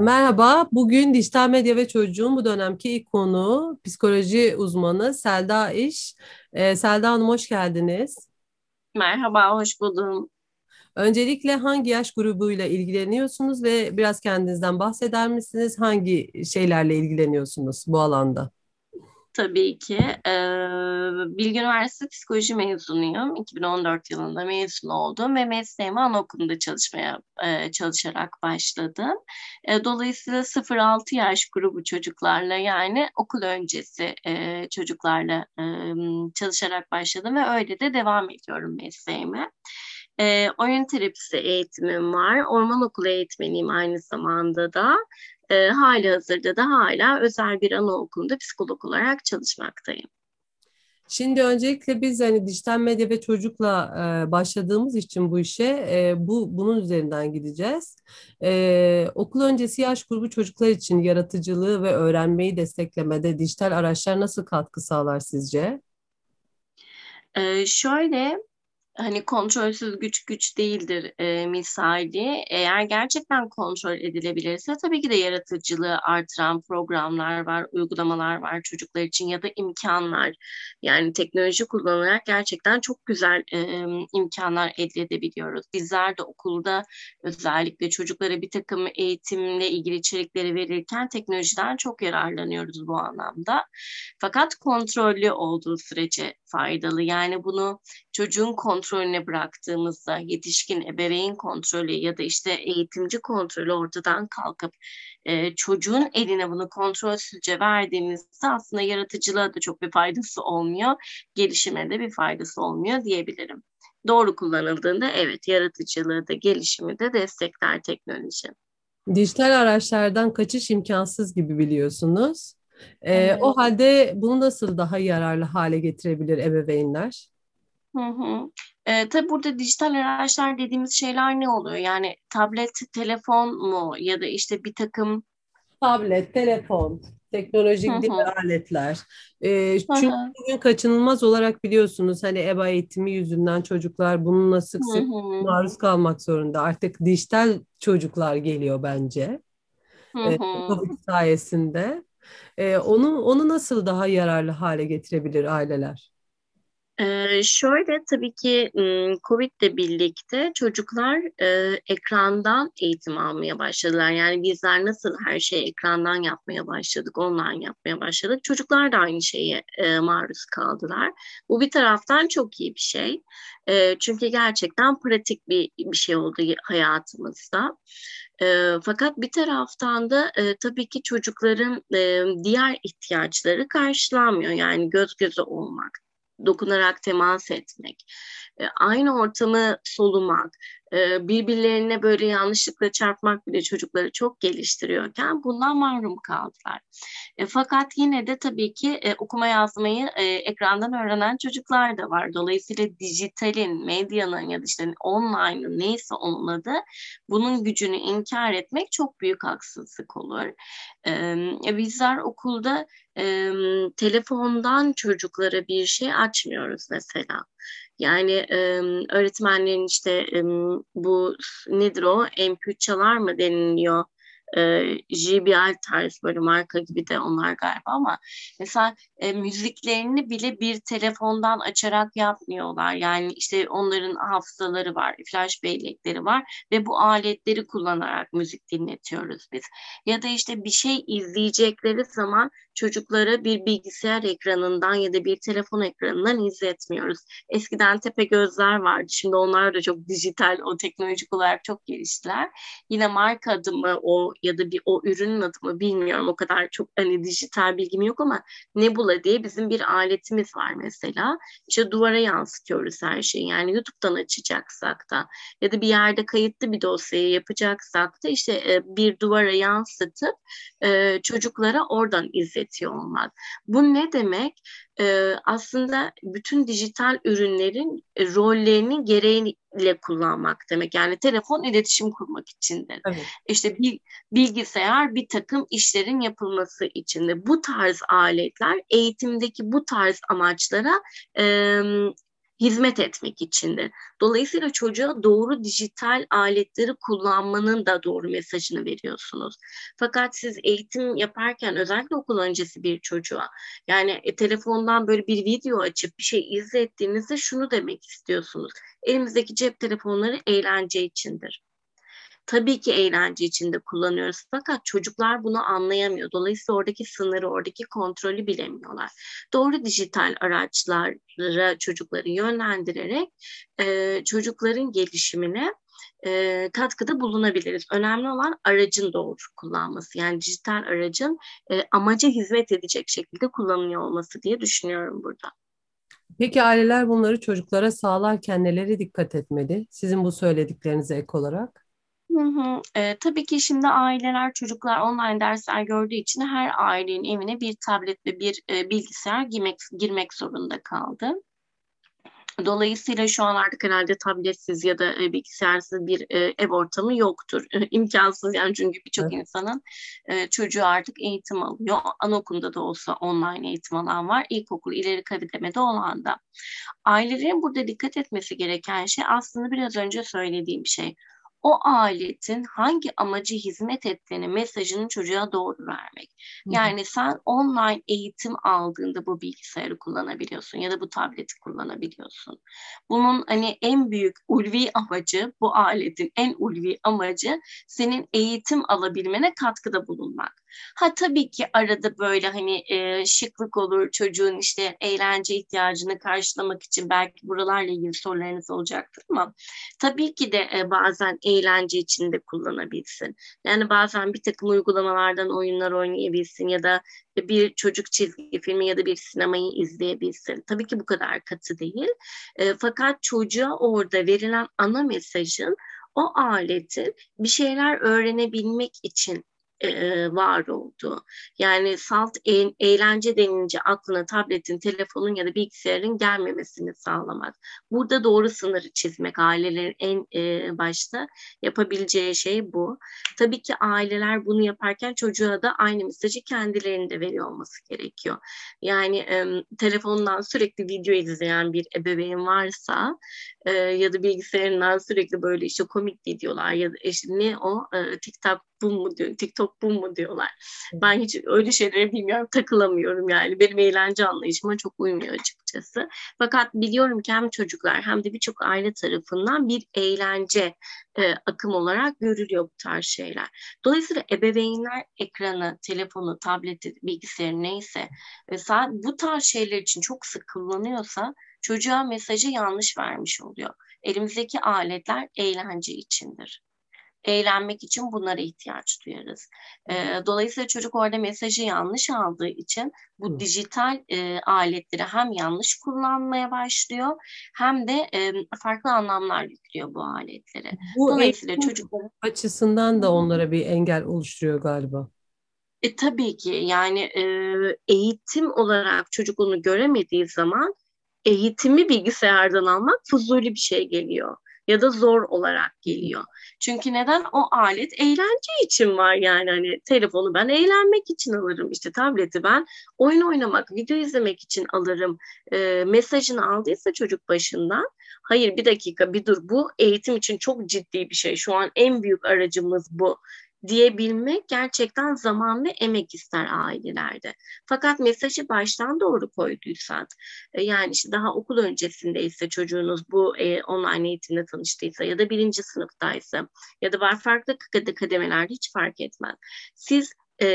Merhaba, bugün dijital medya ve çocuğun bu dönemki ilk konu psikoloji uzmanı Selda İş. Ee, Selda Hanım hoş geldiniz. Merhaba, hoş buldum. Öncelikle hangi yaş grubuyla ilgileniyorsunuz ve biraz kendinizden bahseder misiniz? Hangi şeylerle ilgileniyorsunuz bu alanda? Tabii ki. Ee, Bilgi Üniversitesi Psikoloji mezunuyum. 2014 yılında mezun oldum ve mesleğime anaokulunda çalışmaya e, çalışarak başladım. E, dolayısıyla 0-6 yaş grubu çocuklarla yani okul öncesi e, çocuklarla çalışarak başladım ve öyle de devam ediyorum mesleğime. E, oyun terapisi eğitimim var. Orman okulu eğitmeniyim aynı zamanda da e, hali hazırda da hala özel bir anaokulunda psikolog olarak çalışmaktayım. Şimdi öncelikle biz hani dijital medya ve çocukla e, başladığımız için bu işe e, bu bunun üzerinden gideceğiz. E, okul öncesi yaş grubu çocuklar için yaratıcılığı ve öğrenmeyi desteklemede dijital araçlar nasıl katkı sağlar sizce? E, şöyle hani kontrolsüz güç güç değildir e, misali. Eğer gerçekten kontrol edilebilirse tabii ki de yaratıcılığı artıran programlar var, uygulamalar var çocuklar için ya da imkanlar. Yani teknoloji kullanarak gerçekten çok güzel e, imkanlar elde edebiliyoruz. Bizler de okulda özellikle çocuklara bir takım eğitimle ilgili içerikleri verirken teknolojiden çok yararlanıyoruz bu anlamda. Fakat kontrollü olduğu sürece faydalı. Yani bunu çocuğun kontrolüne bıraktığımızda yetişkin ebeveyn kontrolü ya da işte eğitimci kontrolü ortadan kalkıp e, çocuğun eline bunu kontrolsüzce verdiğimizde aslında yaratıcılığa da çok bir faydası olmuyor. Gelişime de bir faydası olmuyor diyebilirim. Doğru kullanıldığında evet yaratıcılığı da gelişimi de destekler teknoloji. Dijital araçlardan kaçış imkansız gibi biliyorsunuz. Ee, evet. O halde bunu nasıl daha yararlı hale getirebilir ebeveynler? Hı hı. E, tabii burada dijital araçlar dediğimiz şeyler ne oluyor? Yani tablet, telefon mu ya da işte bir takım tablet, telefon, teknolojik hı hı. aletler. E, çünkü hı hı. bugün kaçınılmaz olarak biliyorsunuz hani EBA eğitimi yüzünden çocuklar bununla sık sık hı hı. maruz kalmak zorunda. Artık dijital çocuklar geliyor bence. Hı hı. E, sayesinde. E, onu onu nasıl daha yararlı hale getirebilir aileler? Ee, şöyle tabii ki Covid ile birlikte çocuklar e, ekrandan eğitim almaya başladılar. Yani bizler nasıl her şeyi ekrandan yapmaya başladık, online yapmaya başladık. Çocuklar da aynı şeye e, maruz kaldılar. Bu bir taraftan çok iyi bir şey. E, çünkü gerçekten pratik bir, bir şey oldu hayatımızda. E, fakat bir taraftan da e, tabii ki çocukların e, diğer ihtiyaçları karşılanmıyor. Yani göz göze olmak, dokunarak temas etmek, e, aynı ortamı solumak, birbirlerine böyle yanlışlıkla çarpmak bile çocukları çok geliştiriyorken bundan mahrum kaldılar. E, fakat yine de tabii ki okuma yazmayı ekrandan öğrenen çocuklar da var. Dolayısıyla dijitalin, medyanın ya da işte online'ın neyse onun adı bunun gücünü inkar etmek çok büyük haksızlık olur. bizler okulda telefondan çocuklara bir şey açmıyoruz mesela. Yani e, öğretmenlerin işte e, bu nedir o? MP3 çalar mı? deniliyor e, JBL tarz böyle marka gibi de onlar galiba ama mesela e, müziklerini bile bir telefondan açarak yapmıyorlar. Yani işte onların hafızaları var, flash bellekleri var ve bu aletleri kullanarak müzik dinletiyoruz biz. Ya da işte bir şey izleyecekleri zaman çocuklara bir bilgisayar ekranından ya da bir telefon ekranından izletmiyoruz. Eskiden tepe gözler vardı. Şimdi onlar da çok dijital, o teknolojik olarak çok geliştiler. Yine marka adımı o ya da bir o ürünün adımı bilmiyorum. O kadar çok hani dijital bilgim yok ama Nebula diye bizim bir aletimiz var mesela. İşte duvara yansıtıyoruz her şeyi. Yani YouTube'dan açacaksak da ya da bir yerde kayıtlı bir dosyayı yapacaksak da işte e, bir duvara yansıtıp e, çocuklara oradan izletiyor olmak. Bu ne demek? E, aslında bütün dijital ürünlerin e, rollerini gereğiyle kullanmak demek. Yani telefon iletişim kurmak içindir. Evet. İşte bir bilgisayar bir takım işlerin yapılması içinde. Bu tarz aletler eğitimdeki bu tarz amaçlara e, hizmet etmek içindir. Dolayısıyla çocuğa doğru dijital aletleri kullanmanın da doğru mesajını veriyorsunuz. Fakat siz eğitim yaparken özellikle okul öncesi bir çocuğa yani e, telefondan böyle bir video açıp bir şey izlettiğinizde şunu demek istiyorsunuz. Elimizdeki cep telefonları eğlence içindir tabii ki eğlence içinde kullanıyoruz. Fakat çocuklar bunu anlayamıyor. Dolayısıyla oradaki sınırı, oradaki kontrolü bilemiyorlar. Doğru dijital araçlara çocukları yönlendirerek e, çocukların gelişimine e, katkıda bulunabiliriz. Önemli olan aracın doğru kullanması. Yani dijital aracın e, amaca hizmet edecek şekilde kullanılıyor olması diye düşünüyorum burada. Peki aileler bunları çocuklara sağlarken neleri dikkat etmeli? Sizin bu söylediklerinize ek olarak. Hı hı. E, tabii ki şimdi aileler, çocuklar online dersler gördüğü için her ailenin evine bir tablet ve bir e, bilgisayar girmek, girmek zorunda kaldı. Dolayısıyla şu an artık herhalde tabletsiz ya da e, bilgisayarsız bir e, ev ortamı yoktur. E, imkansız yani çünkü birçok evet. insanın e, çocuğu artık eğitim alıyor. Anaokulunda da olsa online eğitim alan var. İlkokul ileri kademede olan da. Ailelerin burada dikkat etmesi gereken şey aslında biraz önce söylediğim şey o aletin hangi amacı hizmet ettiğini mesajını çocuğa doğru vermek. Yani sen online eğitim aldığında bu bilgisayarı kullanabiliyorsun ya da bu tableti kullanabiliyorsun. Bunun hani en büyük ulvi amacı, bu aletin en ulvi amacı senin eğitim alabilmene katkıda bulunmak. Ha tabii ki arada böyle hani e, şıklık olur çocuğun işte eğlence ihtiyacını karşılamak için belki buralarla ilgili sorularınız olacaktır ama tabii ki de e, bazen eğlence içinde kullanabilsin. Yani bazen bir takım uygulamalardan oyunlar oynayabilsin ya da bir çocuk çizgi filmi ya da bir sinemayı izleyebilsin. Tabii ki bu kadar katı değil. E, fakat çocuğa orada verilen ana mesajın o aletin bir şeyler öğrenebilmek için e, var oldu. Yani salt e, eğlence denince aklına tabletin, telefonun ya da bilgisayarın gelmemesini sağlamak. Burada doğru sınırı çizmek ailelerin en e, başta yapabileceği şey bu. Tabii ki aileler bunu yaparken çocuğa da aynı mesajı kendilerinde veriyor olması gerekiyor. Yani e, telefondan sürekli video izleyen bir ebeveyn varsa e, ya da bilgisayarından sürekli böyle işte komik videolar ya da işte ne o e, TikTok bu mu diyor, TikTok bu mu diyorlar. Ben hiç öyle şeyleri bilmiyorum, takılamıyorum yani. Benim eğlence anlayışıma çok uymuyor açıkçası. Fakat biliyorum ki hem çocuklar hem de birçok aile tarafından bir eğlence e, akım olarak görülüyor bu tarz şeyler. Dolayısıyla ebeveynler ekranı, telefonu, tableti, bilgisayarı neyse ve bu tarz şeyler için çok sık kullanıyorsa çocuğa mesajı yanlış vermiş oluyor. Elimizdeki aletler eğlence içindir eğlenmek için bunlara ihtiyaç duyarız. E, dolayısıyla çocuk orada mesajı yanlış aldığı için bu dijital e, aletleri hem yanlış kullanmaya başlıyor hem de e, farklı anlamlar yüklüyor bu aletlere. Bu dolayısıyla çocukların açısından da onlara bir engel oluşturuyor galiba. E, tabii ki yani e, eğitim olarak çocuk onu göremediği zaman eğitimi bilgisayardan almak fuzuli bir şey geliyor ya da zor olarak geliyor. Çünkü neden? O alet eğlence için var yani hani telefonu ben eğlenmek için alırım işte tableti ben oyun oynamak, video izlemek için alırım e, mesajını aldıysa çocuk başından hayır bir dakika bir dur bu eğitim için çok ciddi bir şey şu an en büyük aracımız bu diyebilmek gerçekten zaman ve emek ister ailelerde. Fakat mesajı baştan doğru koyduysan, e, yani işte daha okul öncesindeyse çocuğunuz bu e, online eğitimle tanıştıysa ya da birinci sınıftaysa ya da var farklı kademelerde hiç fark etmez. Siz e,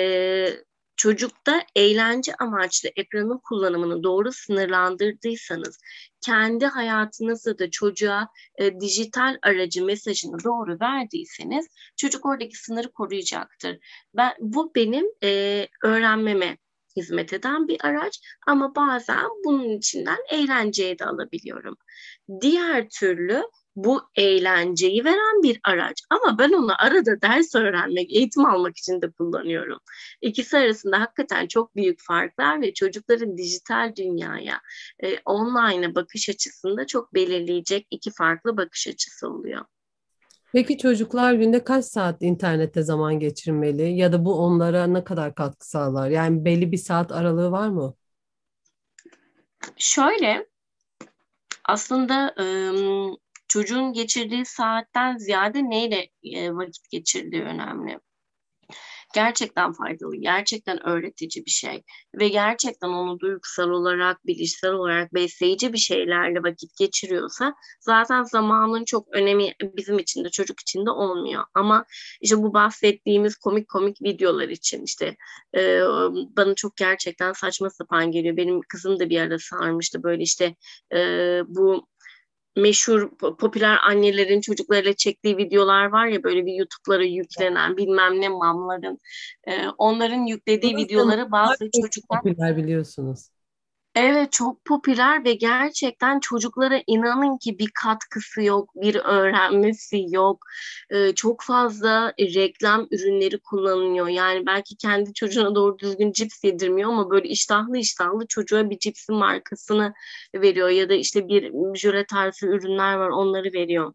çocukta eğlence amaçlı ekranın kullanımını doğru sınırlandırdıysanız, kendi hayatınızda da çocuğa e, dijital aracı mesajını doğru verdiyseniz, çocuk oradaki sınırı koruyacaktır. Ben bu benim e, öğrenmeme hizmet eden bir araç ama bazen bunun içinden eğlenceye de alabiliyorum. Diğer türlü bu eğlenceyi veren bir araç. Ama ben onu arada ders öğrenmek, eğitim almak için de kullanıyorum. İkisi arasında hakikaten çok büyük farklar ve çocukların dijital dünyaya, e, online'a bakış açısında çok belirleyecek iki farklı bakış açısı oluyor. Peki çocuklar günde kaç saat internette zaman geçirmeli ya da bu onlara ne kadar katkı sağlar? Yani belli bir saat aralığı var mı? Şöyle, aslında e, çocuğun geçirdiği saatten ziyade neyle e, vakit geçirdiği önemli gerçekten faydalı, gerçekten öğretici bir şey ve gerçekten onu duygusal olarak, bilişsel olarak besleyici bir şeylerle vakit geçiriyorsa zaten zamanın çok önemi bizim için de çocuk için de olmuyor. Ama işte bu bahsettiğimiz komik komik videolar için işte e, bana çok gerçekten saçma sapan geliyor. Benim kızım da bir ara sarmıştı böyle işte e, bu meşhur popüler annelerin çocuklarıyla çektiği videolar var ya böyle bir YouTube'lara yüklenen bilmem ne mamların e, onların yüklediği videoları bazı çocuklar popüler biliyorsunuz. Evet çok popüler ve gerçekten çocuklara inanın ki bir katkısı yok, bir öğrenmesi yok. Ee, çok fazla reklam ürünleri kullanılıyor. Yani belki kendi çocuğuna doğru düzgün cips yedirmiyor ama böyle iştahlı iştahlı çocuğa bir cipsin markasını veriyor ya da işte bir jöle tarzı ürünler var onları veriyor.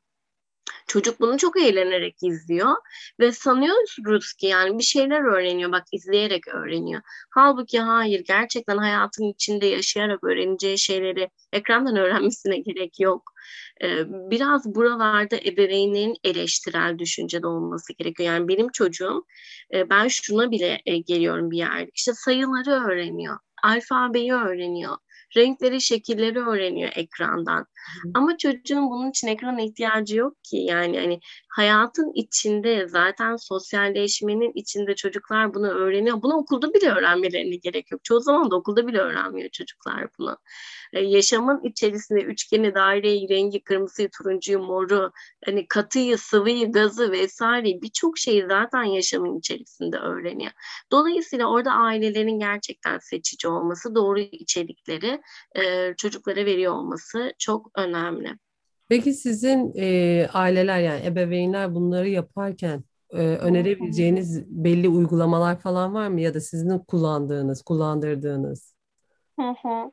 Çocuk bunu çok eğlenerek izliyor ve sanıyoruz ki yani bir şeyler öğreniyor bak izleyerek öğreniyor. Halbuki hayır gerçekten hayatın içinde yaşayarak öğreneceği şeyleri ekrandan öğrenmesine gerek yok. Ee, biraz buralarda ebeveynlerin eleştirel düşüncede olması gerekiyor. Yani benim çocuğum e, ben şuna bile e, geliyorum bir yerde işte sayıları öğreniyor alfabeyi öğreniyor renkleri, şekilleri öğreniyor ekrandan. Hı. Ama çocuğun bunun için ekrana ihtiyacı yok ki. Yani hani hayatın içinde zaten sosyalleşmenin içinde çocuklar bunu öğreniyor. Bunu okulda bile öğrenmelerine gerek yok. Çoğu zaman da okulda bile öğrenmiyor çocuklar bunu. Ee, yaşamın içerisinde üçgeni, daireyi, rengi, kırmızıyı, turuncuyu, moru, hani katıyı, sıvıyı, gazı vesaire birçok şeyi zaten yaşamın içerisinde öğreniyor. Dolayısıyla orada ailelerin gerçekten seçici olması, doğru içerikleri e, çocuklara veriyor olması çok önemli. Peki sizin e, aileler yani ebeveynler bunları yaparken e, önerebileceğiniz belli uygulamalar falan var mı ya da sizin kullandığınız, kullandırdığınız? Hı hı.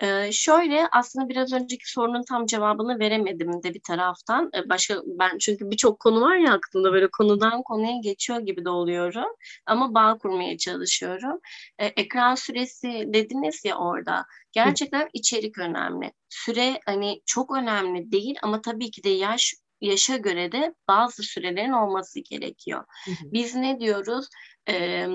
Ee, şöyle aslında biraz önceki sorunun tam cevabını veremedim de bir taraftan. Ee, başka ben çünkü birçok konu var ya aklımda böyle konudan konuya geçiyor gibi de oluyorum. Ama bağ kurmaya çalışıyorum. Ee, ekran süresi dediniz ya orada. Gerçekten içerik önemli. Süre hani çok önemli değil ama tabii ki de yaş yaşa göre de bazı sürelerin olması gerekiyor. Biz ne diyoruz? Ee,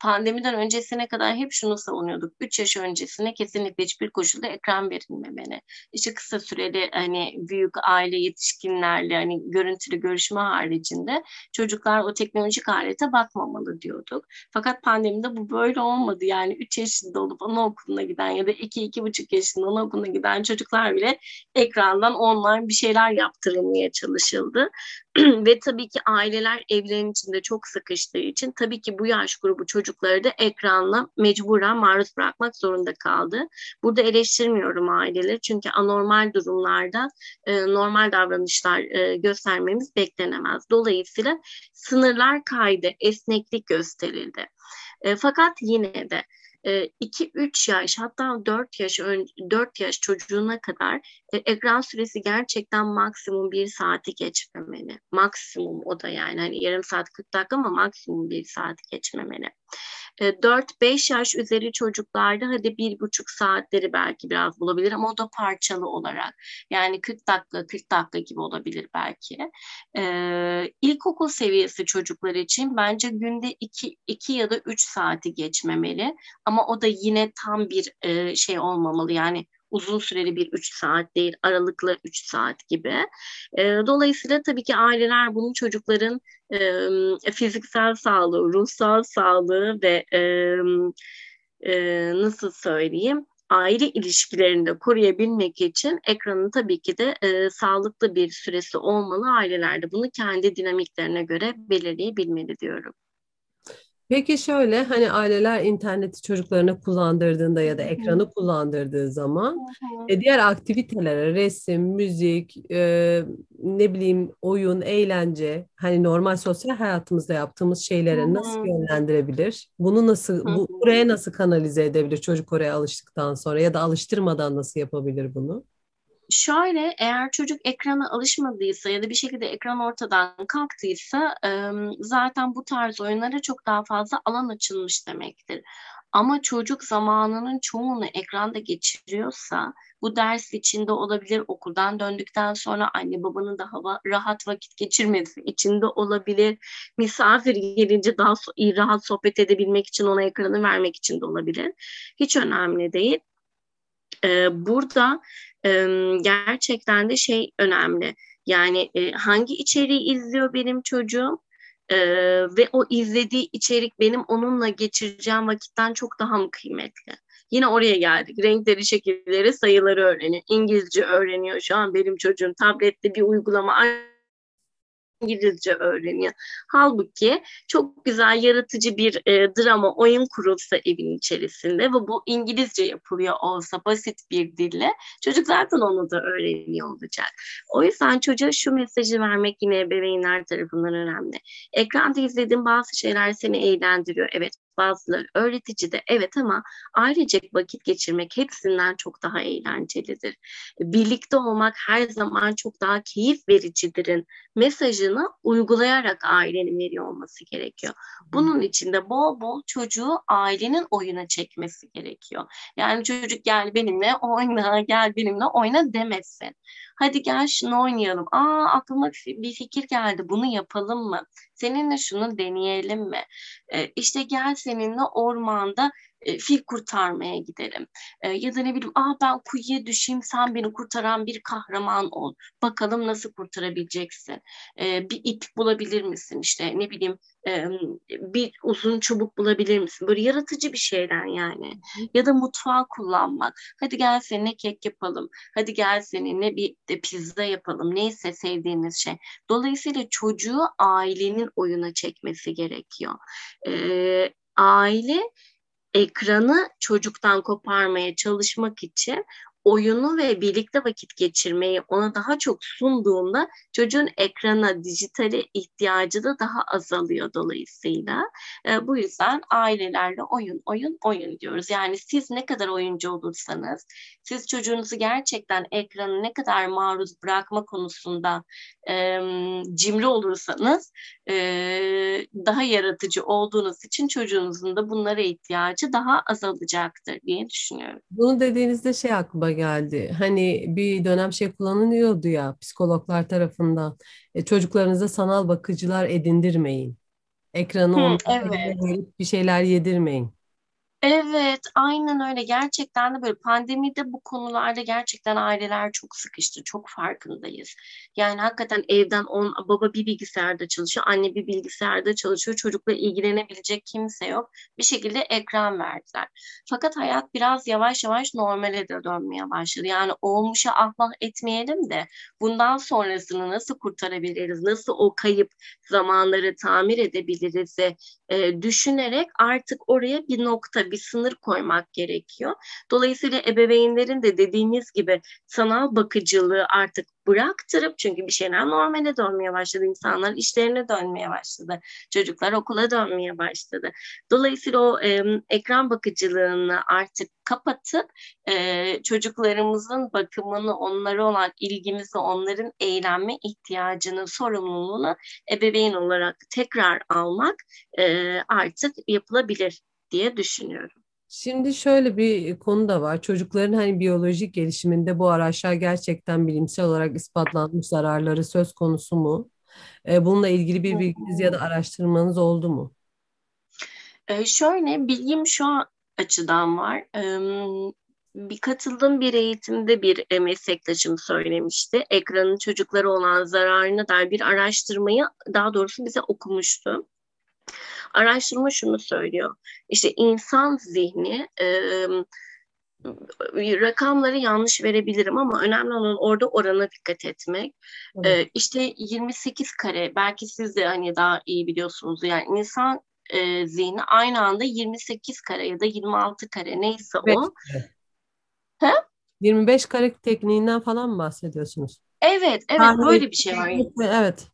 pandemiden öncesine kadar hep şunu savunuyorduk. 3 yaş öncesine kesinlikle hiçbir koşulda ekran verilmemeli. İşte kısa süreli hani büyük aile yetişkinlerle hani görüntülü görüşme haricinde çocuklar o teknolojik alete bakmamalı diyorduk. Fakat pandemide bu böyle olmadı. Yani 3 yaşında olup anaokuluna giden ya da 2-2,5 yaşında anaokuluna giden çocuklar bile ekrandan online bir şeyler yaptırılmaya çalışıldı. Ve tabii ki aileler evlerin içinde çok sıkıştığı için tabii ki bu yaş grubu çocukları da ekranla mecburen maruz bırakmak zorunda kaldı. Burada eleştirmiyorum aileleri çünkü anormal durumlarda e, normal davranışlar e, göstermemiz beklenemez. Dolayısıyla sınırlar kaydı, esneklik gösterildi. E, fakat yine de 2-3 yaş hatta 4 yaş 4 yaş çocuğuna kadar e, ekran süresi gerçekten maksimum 1 saati geçmemeli. Maksimum o da yani hani yarım saat 40 dakika ama maksimum 1 saati geçmemeli. 4-5 yaş üzeri çocuklarda hadi bir buçuk saatleri belki biraz bulabilir ama o da parçalı olarak. Yani 40 dakika 40 dakika gibi olabilir belki. Ee, ilkokul seviyesi çocuklar için bence günde 2, 2 ya da 3 saati geçmemeli. Ama o da yine tam bir e, şey olmamalı. Yani uzun süreli bir 3 saat değil, aralıklı 3 saat gibi. E, dolayısıyla tabii ki aileler bunu çocukların e, fiziksel sağlığı, ruhsal sağlığı ve e, e, nasıl söyleyeyim aile ilişkilerinde koruyabilmek için ekranın tabii ki de e, sağlıklı bir süresi olmalı. Ailelerde bunu kendi dinamiklerine göre belirleyebilmeli diyorum. Peki şöyle hani aileler interneti çocuklarına kullandırdığında ya da ekranı kullandırdığı zaman e, diğer aktivitelere resim, müzik, e, ne bileyim oyun, eğlence hani normal sosyal hayatımızda yaptığımız şeylere nasıl yönlendirebilir? Bunu nasıl bu, buraya nasıl kanalize edebilir çocuk oraya alıştıktan sonra ya da alıştırmadan nasıl yapabilir bunu? Şöyle eğer çocuk ekrana alışmadıysa ya da bir şekilde ekran ortadan kalktıysa zaten bu tarz oyunlara çok daha fazla alan açılmış demektir. Ama çocuk zamanının çoğunu ekranda geçiriyorsa bu ders içinde olabilir, okuldan döndükten sonra anne babanın daha rahat vakit geçirmesi içinde olabilir. Misafir gelince daha so rahat sohbet edebilmek için ona ekranı vermek için de olabilir. Hiç önemli değil. Ee, burada e, gerçekten de şey önemli. Yani e, hangi içeriği izliyor benim çocuğum? Ee, ve o izlediği içerik benim onunla geçireceğim vakitten çok daha mı kıymetli? Yine oraya geldik. Renkleri, şekilleri, sayıları öğreniyor. İngilizce öğreniyor şu an benim çocuğum. Tablette bir uygulama İngilizce öğreniyor. Halbuki çok güzel yaratıcı bir e, drama oyun kurulsa evin içerisinde ve bu İngilizce yapılıyor olsa basit bir dille çocuk zaten onu da öğreniyor olacak. O yüzden çocuğa şu mesajı vermek yine ebeveynler tarafından önemli. Ekranda izlediğin bazı şeyler seni eğlendiriyor. Evet bazıları öğretici de evet ama ailecek vakit geçirmek hepsinden çok daha eğlencelidir. Birlikte olmak her zaman çok daha keyif vericidirin mesajını uygulayarak ailenin veriyor olması gerekiyor. Bunun için de bol bol çocuğu ailenin oyuna çekmesi gerekiyor. Yani çocuk gel benimle oyna, gel benimle oyna demesin. Hadi gel şunu oynayalım. Aa aklıma bir fikir geldi. Bunu yapalım mı? Seninle şunu deneyelim mi? Ee, işte gel seninle ormanda e, fil kurtarmaya gidelim. E, ya da ne bileyim aa ben kuyuya düşeyim sen beni kurtaran bir kahraman ol. Bakalım nasıl kurtarabileceksin. E, bir ip bulabilir misin işte ne bileyim e, bir uzun çubuk bulabilir misin? Böyle yaratıcı bir şeyden yani. Ya da mutfağı kullanmak. Hadi gel seninle kek yapalım. Hadi gel seninle bir de pizza yapalım. Neyse sevdiğiniz şey. Dolayısıyla çocuğu ailenin oyuna çekmesi gerekiyor. E, aile ekranı çocuktan koparmaya çalışmak için oyunu ve birlikte vakit geçirmeyi ona daha çok sunduğunda çocuğun ekrana, dijitale ihtiyacı da daha azalıyor dolayısıyla. E, bu yüzden ailelerle oyun, oyun, oyun diyoruz. Yani siz ne kadar oyuncu olursanız, siz çocuğunuzu gerçekten ekranı ne kadar maruz bırakma konusunda e, cimri olursanız e, daha yaratıcı olduğunuz için çocuğunuzun da bunlara ihtiyacı daha azalacaktır diye düşünüyorum. Bunu dediğinizde şey aklıma geldi. Hani bir dönem şey kullanılıyordu ya psikologlar tarafından. E, çocuklarınıza sanal bakıcılar edindirmeyin. Ekranı Hı, onlara evet. bir şeyler yedirmeyin. Evet, aynen öyle. Gerçekten de böyle pandemide bu konularda gerçekten aileler çok sıkıştı. Çok farkındayız. Yani hakikaten evden on, baba bir bilgisayarda çalışıyor, anne bir bilgisayarda çalışıyor. Çocukla ilgilenebilecek kimse yok. Bir şekilde ekran verdiler. Fakat hayat biraz yavaş yavaş normale de dönmeye başladı. Yani olmuşa ahvah etmeyelim de bundan sonrasını nasıl kurtarabiliriz? Nasıl o kayıp zamanları tamir edebiliriz? E, düşünerek artık oraya bir nokta bir sınır koymak gerekiyor. Dolayısıyla ebeveynlerin de dediğiniz gibi sanal bakıcılığı artık bıraktırıp çünkü bir şeyler normale dönmeye başladı. İnsanlar işlerine dönmeye başladı. Çocuklar okula dönmeye başladı. Dolayısıyla o e, ekran bakıcılığını artık kapatıp e, çocuklarımızın bakımını, onlara olan ilgimizi, onların eğlenme ihtiyacını, sorumluluğunu ebeveyn olarak tekrar almak e, artık yapılabilir diye düşünüyorum. Şimdi şöyle bir konu da var. Çocukların hani biyolojik gelişiminde bu araçlar gerçekten bilimsel olarak ispatlanmış zararları söz konusu mu? E, bununla ilgili bir bilginiz ya da araştırmanız oldu mu? E, şöyle bilgim şu açıdan var. E, bir katıldığım bir eğitimde bir e, meslektaşım söylemişti. Ekranın çocuklara olan zararına dair bir araştırmayı daha doğrusu bize okumuştu. Araştırma şunu söylüyor. İşte insan zihni e, rakamları yanlış verebilirim ama önemli olan orada orana dikkat etmek. Evet. E, işte 28 kare belki siz de hani daha iyi biliyorsunuz yani insan e, zihni aynı anda 28 kare ya da 26 kare neyse evet. o. He? 25 kare tekniğinden falan mı bahsediyorsunuz? Evet, evet yani, böyle bir şey var. Evet.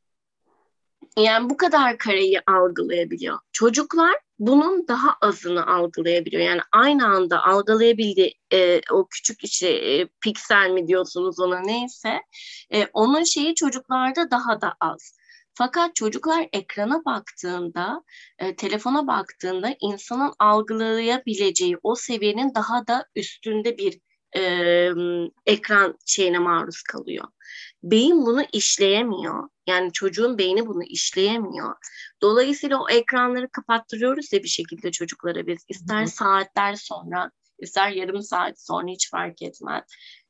Yani bu kadar kareyi algılayabiliyor. Çocuklar bunun daha azını algılayabiliyor. Yani aynı anda algılayabildiği e, o küçük işte e, piksel mi diyorsunuz ona neyse e, onun şeyi çocuklarda daha da az. Fakat çocuklar ekrana baktığında, e, telefona baktığında insanın algılayabileceği o seviyenin daha da üstünde bir e, ekran şeyine maruz kalıyor. Beyin bunu işleyemiyor. Yani çocuğun beyni bunu işleyemiyor. Dolayısıyla o ekranları kapattırıyoruz ya bir şekilde çocuklara biz. İster saatler sonra, ister yarım saat sonra hiç fark etmez.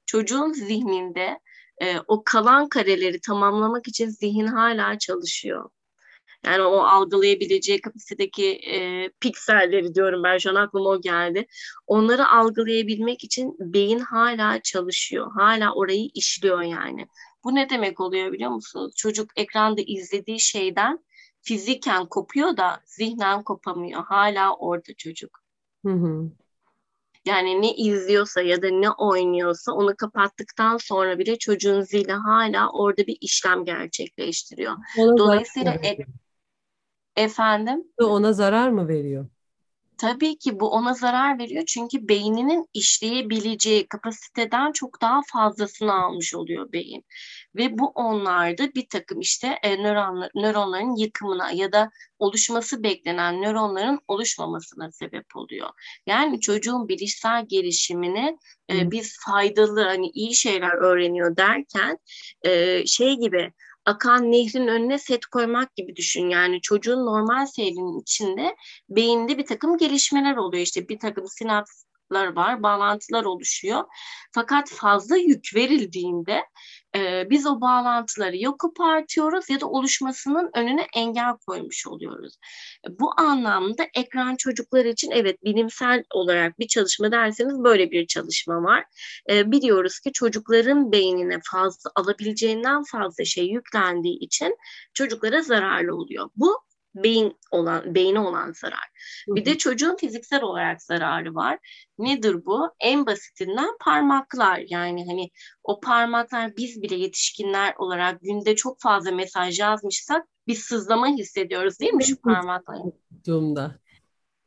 Çocuğun zihninde e, o kalan kareleri tamamlamak için zihin hala çalışıyor. Yani o algılayabileceği kapasitedeki e, pikselleri diyorum ben şu an aklıma o geldi. Onları algılayabilmek için beyin hala çalışıyor. Hala orayı işliyor yani. Bu ne demek oluyor biliyor musunuz? Çocuk ekranda izlediği şeyden fiziken kopuyor da zihnen kopamıyor. Hala orada çocuk. Hı hı. Yani ne izliyorsa ya da ne oynuyorsa onu kapattıktan sonra bile çocuğun zihni hala orada bir işlem gerçekleştiriyor. Ona Dolayısıyla e- efendim ona zarar mı veriyor? Tabii ki bu ona zarar veriyor çünkü beyninin işleyebileceği kapasiteden çok daha fazlasını almış oluyor beyin. Ve bu onlarda bir takım işte e, nöronlar, nöronların yıkımına ya da oluşması beklenen nöronların oluşmamasına sebep oluyor. Yani çocuğun bilişsel gelişimini e, biz faydalı hani iyi şeyler öğreniyor derken e, şey gibi akan nehrin önüne set koymak gibi düşün. Yani çocuğun normal seyrinin içinde beyinde bir takım gelişmeler oluyor. İşte bir takım sinapslar var, bağlantılar oluşuyor. Fakat fazla yük verildiğinde e, biz o bağlantıları ya kopartıyoruz ya da oluşmasının önüne engel koymuş oluyoruz. Bu anlamda ekran çocuklar için evet bilimsel olarak bir çalışma derseniz böyle bir çalışma var. E, biliyoruz ki çocukların beynine fazla alabileceğinden fazla şey yüklendiği için çocuklara zararlı oluyor. Bu beyin olan beyni olan zarar. Bir de çocuğun fiziksel olarak zararı var. Nedir bu? En basitinden parmaklar. Yani hani o parmaklar biz bile yetişkinler olarak günde çok fazla mesaj yazmışsak bir sızlama hissediyoruz değil mi şu parmaklar?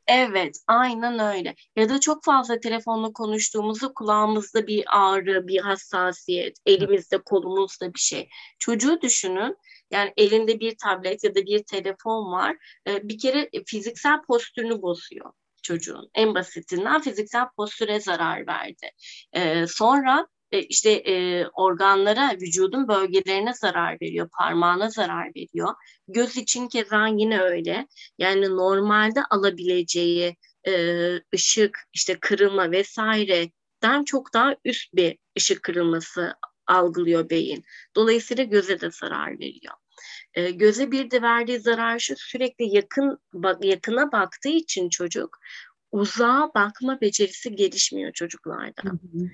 Evet, aynen öyle. Ya da çok fazla telefonla konuştuğumuzda kulağımızda bir ağrı, bir hassasiyet, elimizde, kolumuzda bir şey. Çocuğu düşünün, yani elinde bir tablet ya da bir telefon var. E, bir kere fiziksel postürünü bozuyor çocuğun. En basitinden fiziksel postüre zarar verdi. E, sonra e, işte e, organlara, vücudun bölgelerine zarar veriyor, parmağına zarar veriyor. Göz için keza yine öyle. Yani normalde alabileceği e, ışık, işte kırılma vesaireden çok daha üst bir ışık kırılması algılıyor beyin. Dolayısıyla göze de zarar veriyor. E, göze bir de verdiği zarar şu sürekli yakın yakına baktığı için çocuk uzağa bakma becerisi gelişmiyor çocuklarda. Hı hı.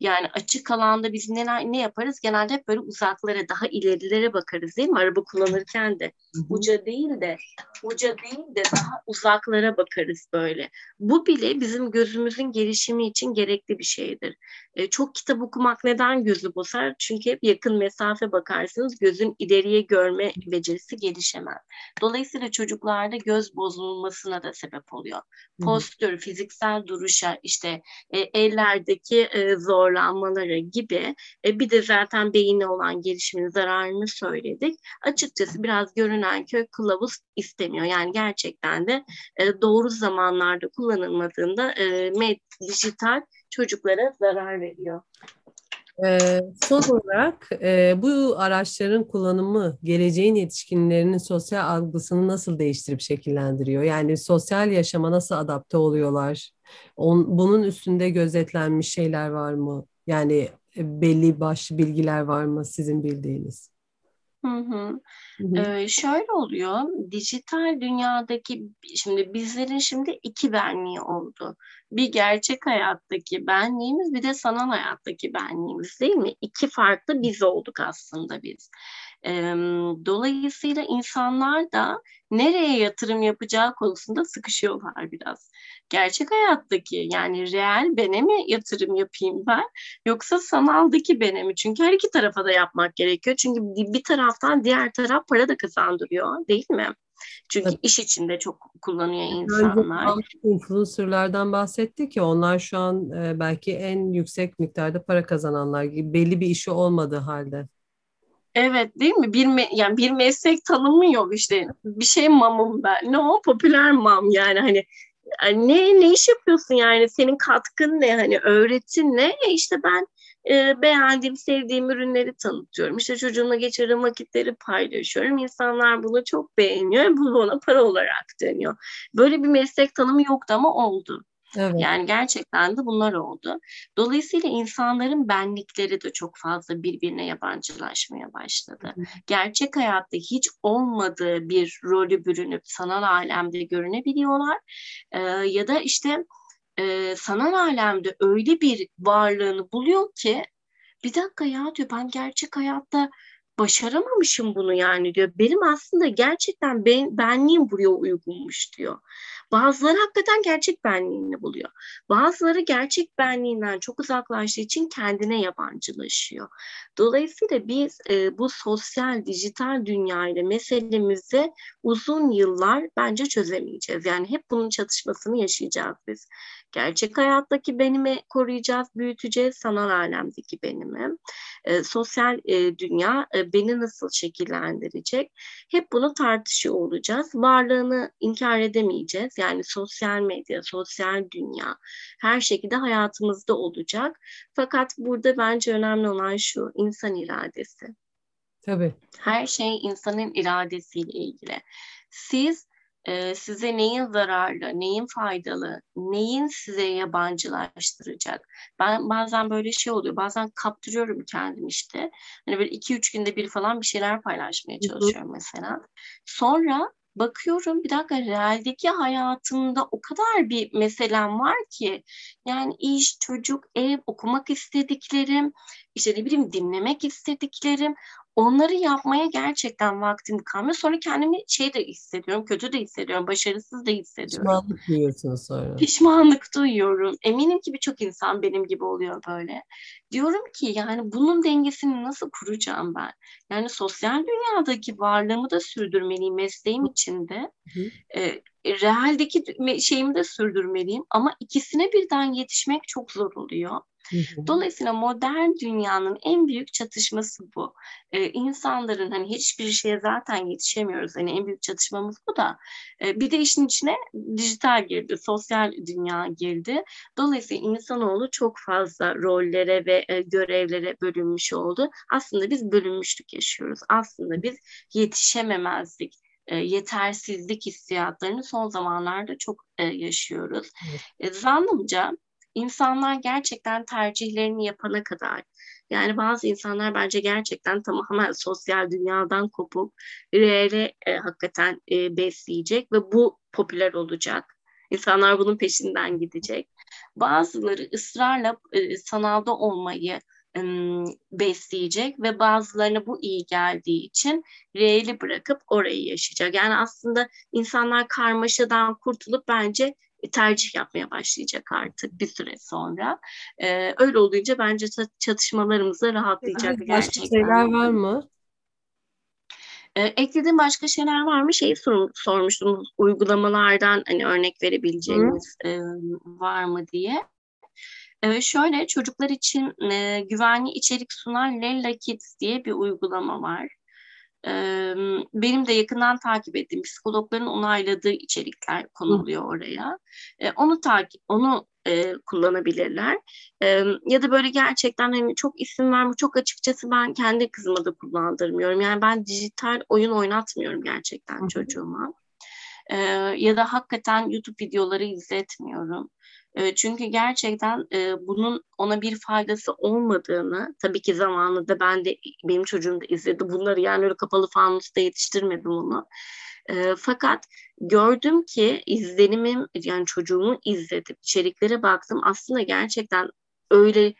Yani açık alanda biz neler ne yaparız? Genelde hep böyle uzaklara, daha ilerilere bakarız değil mi? Araba kullanırken de uca değil de uca değil de daha uzaklara bakarız böyle. Bu bile bizim gözümüzün gelişimi için gerekli bir şeydir. E, çok kitap okumak neden gözü bozar? Çünkü hep yakın mesafe bakarsınız gözün ileriye görme becerisi gelişemez. Dolayısıyla çocuklarda göz bozulmasına da sebep oluyor. Postür, fiziksel duruşa, işte e, ellerdeki e, zor zorlanmaları gibi e, bir de zaten beyine olan gelişimin zararını söyledik. Açıkçası biraz görünen köy kılavuz istemiyor. Yani gerçekten de e, doğru zamanlarda kullanılmadığında e, med, dijital çocuklara zarar veriyor. E, son olarak e, bu araçların kullanımı geleceğin yetişkinlerinin sosyal algısını nasıl değiştirip şekillendiriyor? Yani sosyal yaşama nasıl adapte oluyorlar? On, bunun üstünde gözetlenmiş şeyler var mı? Yani e, belli başlı bilgiler var mı sizin bildiğiniz? Hı hı. Ee, şöyle oluyor, dijital dünyadaki şimdi bizlerin şimdi iki benliği oldu. Bir gerçek hayattaki benliğimiz, bir de sanal hayattaki benliğimiz değil mi? İki farklı biz olduk aslında biz. Ee, dolayısıyla insanlar da nereye yatırım yapacağı konusunda sıkışıyorlar biraz. Gerçek hayattaki yani reel bene mi yatırım yapayım ben yoksa sanaldaki bene mi? Çünkü her iki tarafa da yapmak gerekiyor. Çünkü bir taraftan diğer taraf para da kazandırıyor değil mi? Çünkü evet. iş içinde çok kullanıyor insanlar. İnfluencerlardan bahsettik ki onlar şu an belki en yüksek miktarda para kazananlar gibi belli bir işi olmadığı halde. Evet değil mi? Bir me yani bir meslek tanımı yok işte. Bir şey mamım ben. Ne o? Popüler mam yani hani ne ne iş yapıyorsun yani? Senin katkın ne? Hani öğretin ne? E işte ben e, beğendiğim sevdiğim ürünleri tanıtıyorum. İşte çocuğumla geçirdiğim vakitleri paylaşıyorum. İnsanlar bunu çok beğeniyor bu bana para olarak dönüyor. Böyle bir meslek tanımı yoktu ama oldu Evet. Yani gerçekten de bunlar oldu. Dolayısıyla insanların benlikleri de çok fazla birbirine yabancılaşmaya başladı. Hı. Gerçek hayatta hiç olmadığı bir rolü bürünüp sanal alemde görünebiliyorlar. Ee, ya da işte e, sanal alemde öyle bir varlığını buluyor ki bir dakika ya diyor ben gerçek hayatta başaramamışım bunu yani diyor. Benim aslında gerçekten ben, benliğim buraya uygunmuş diyor. Bazıları hakikaten gerçek benliğini buluyor. Bazıları gerçek benliğinden çok uzaklaştığı için kendine yabancılaşıyor. Dolayısıyla biz e, bu sosyal, dijital dünyayla meselemizi uzun yıllar bence çözemeyeceğiz. Yani hep bunun çatışmasını yaşayacağız biz. Gerçek hayattaki benimi koruyacağız, büyüteceğiz, sanal alemdeki benimi. E, sosyal e, dünya e, beni nasıl şekillendirecek? Hep bunu tartışıyor olacağız. Varlığını inkar edemeyeceğiz. Yani sosyal medya, sosyal dünya her şekilde hayatımızda olacak. Fakat burada bence önemli olan şu, insan iradesi. Tabii. Her şey insanın iradesiyle ilgili. Siz e, size neyin zararlı, neyin faydalı, neyin size yabancılaştıracak. Ben bazen böyle şey oluyor. Bazen kaptırıyorum kendim işte. Hani böyle iki üç günde bir falan bir şeyler paylaşmaya çalışıyorum mesela. Sonra bakıyorum bir dakika realdeki hayatımda o kadar bir meselem var ki yani iş, çocuk, ev, okumak istediklerim, işte ne bileyim dinlemek istediklerim onları yapmaya gerçekten vaktim kalmıyor. Sonra kendimi şey de hissediyorum, kötü de hissediyorum, başarısız da hissediyorum. Pişmanlık duyuyorsun sonra. Pişmanlık duyuyorum. Eminim ki birçok insan benim gibi oluyor böyle. Diyorum ki yani bunun dengesini nasıl kuracağım ben? Yani sosyal dünyadaki varlığımı da sürdürmeliyim mesleğim içinde. E, realdeki şeyimi de sürdürmeliyim ama ikisine birden yetişmek çok zor oluyor. Dolayısıyla modern dünyanın en büyük çatışması bu. Ee, insanların hani hiçbir şeye zaten yetişemiyoruz. Hani en büyük çatışmamız bu da. Ee, bir de işin içine dijital girdi, sosyal dünya girdi. Dolayısıyla insanoğlu çok fazla rollere ve e, görevlere bölünmüş oldu. Aslında biz bölünmüşlük yaşıyoruz. Aslında biz yetişememezlik, e, yetersizlik hissiyatlarını son zamanlarda çok e, yaşıyoruz. Evet. E, zannımca insanlar gerçekten tercihlerini yapana kadar yani bazı insanlar bence gerçekten tamamen sosyal dünyadan kopup reale e, hakikaten e, besleyecek ve bu popüler olacak. İnsanlar bunun peşinden gidecek. Bazıları ısrarla e, sanalda olmayı e, besleyecek ve bazılarına bu iyi geldiği için reali bırakıp orayı yaşayacak. Yani aslında insanlar karmaşadan kurtulup bence tercih yapmaya başlayacak artık bir süre sonra. E, öyle olunca bence çatışmalarımız da rahatlayacak gerçekten. Başka şeyler var mı? E, eklediğim başka şeyler var mı? Şeyi sor, sormuştum uygulamalardan hani örnek verebileceğiniz e, var mı diye. E, şöyle çocuklar için e, güvenli içerik sunan Lella Kids diye bir uygulama var benim de yakından takip ettiğim psikologların onayladığı içerikler konuluyor oraya. onu takip, onu e, kullanabilirler. E, ya da böyle gerçekten hani çok isim verme, çok açıkçası ben kendi kızıma da kullandırmıyorum. Yani ben dijital oyun oynatmıyorum gerçekten çocuğuma. E, ya da hakikaten YouTube videoları izletmiyorum. Çünkü gerçekten bunun ona bir faydası olmadığını tabii ki zamanında ben de benim çocuğum da izledi bunları yani öyle kapalı fanusta yetiştirmedim onu. fakat gördüm ki izlenimim yani çocuğumu izledim içeriklere baktım aslında gerçekten öyle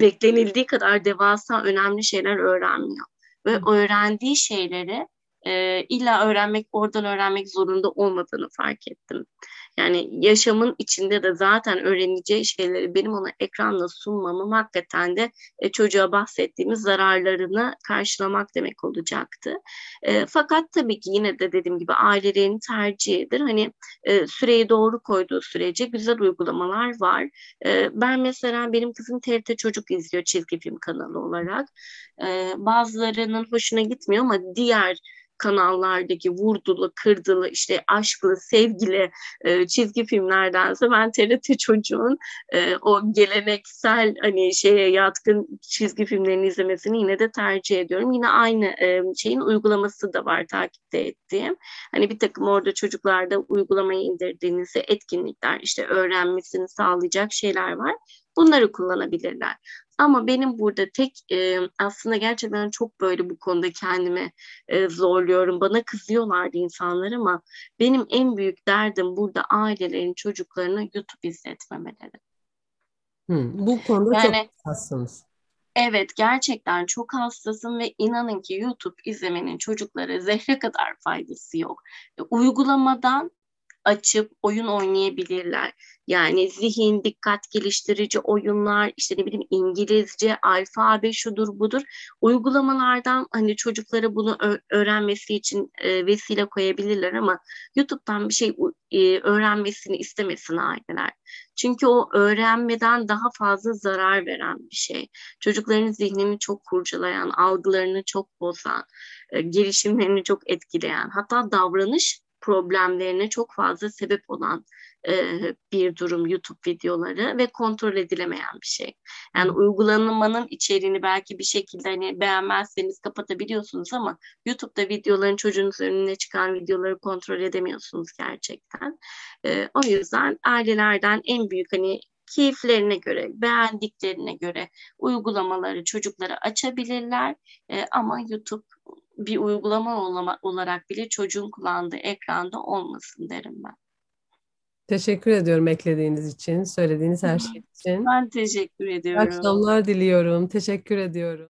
beklenildiği kadar devasa önemli şeyler öğrenmiyor. Ve öğrendiği şeyleri e, illa öğrenmek, oradan öğrenmek zorunda olmadığını fark ettim. Yani yaşamın içinde de zaten öğreneceği şeyleri benim ona ekranla sunmamım hakikaten de e, çocuğa bahsettiğimiz zararlarını karşılamak demek olacaktı. E, fakat tabii ki yine de dediğim gibi ailelerin tercihidir. Hani e, süreyi doğru koyduğu sürece güzel uygulamalar var. E, ben mesela benim kızım TRT Çocuk izliyor çizgi film kanalı olarak. E, bazılarının hoşuna gitmiyor ama diğer kanallardaki vurdulu, kırdılı, işte aşklı, sevgili e, çizgi filmlerdense ben TRT çocuğun e, o geleneksel hani şeye yatkın çizgi filmlerini izlemesini yine de tercih ediyorum. Yine aynı e, şeyin uygulaması da var takipte ettiğim. Hani bir takım orada çocuklarda uygulamayı indirdiğinizde etkinlikler, işte öğrenmesini sağlayacak şeyler var. Bunları kullanabilirler. Ama benim burada tek e, aslında gerçekten çok böyle bu konuda kendimi e, zorluyorum. Bana kızıyorlardı insanlar ama benim en büyük derdim burada ailelerin çocuklarına YouTube izletmemeleri. Hmm, bu konuda yani, çok hassasınız. Evet gerçekten çok hassasım ve inanın ki YouTube izlemenin çocuklara zehre kadar faydası yok. Uygulamadan açıp oyun oynayabilirler. Yani zihin, dikkat geliştirici oyunlar, işte ne bileyim İngilizce, alfabe şudur budur. Uygulamalardan hani çocuklara bunu öğrenmesi için e, vesile koyabilirler ama YouTube'dan bir şey e, öğrenmesini istemesin aileler. Çünkü o öğrenmeden daha fazla zarar veren bir şey. Çocukların zihnini çok kurcalayan, algılarını çok bozan, e, gelişimlerini çok etkileyen, hatta davranış problemlerine çok fazla sebep olan e, bir durum YouTube videoları ve kontrol edilemeyen bir şey. Yani uygulamanın içeriğini belki bir şekilde hani beğenmezseniz kapatabiliyorsunuz ama YouTube'da videoların çocuğunuz önüne çıkan videoları kontrol edemiyorsunuz gerçekten. E, o yüzden ailelerden en büyük hani keyiflerine göre, beğendiklerine göre uygulamaları çocuklara açabilirler. E, ama YouTube bir uygulama olarak bile çocuğun kullandığı ekranda olmasın derim ben. Teşekkür ediyorum eklediğiniz için, söylediğiniz her şey için. Ben teşekkür ediyorum. İyi akşamlar diliyorum. Teşekkür ediyorum.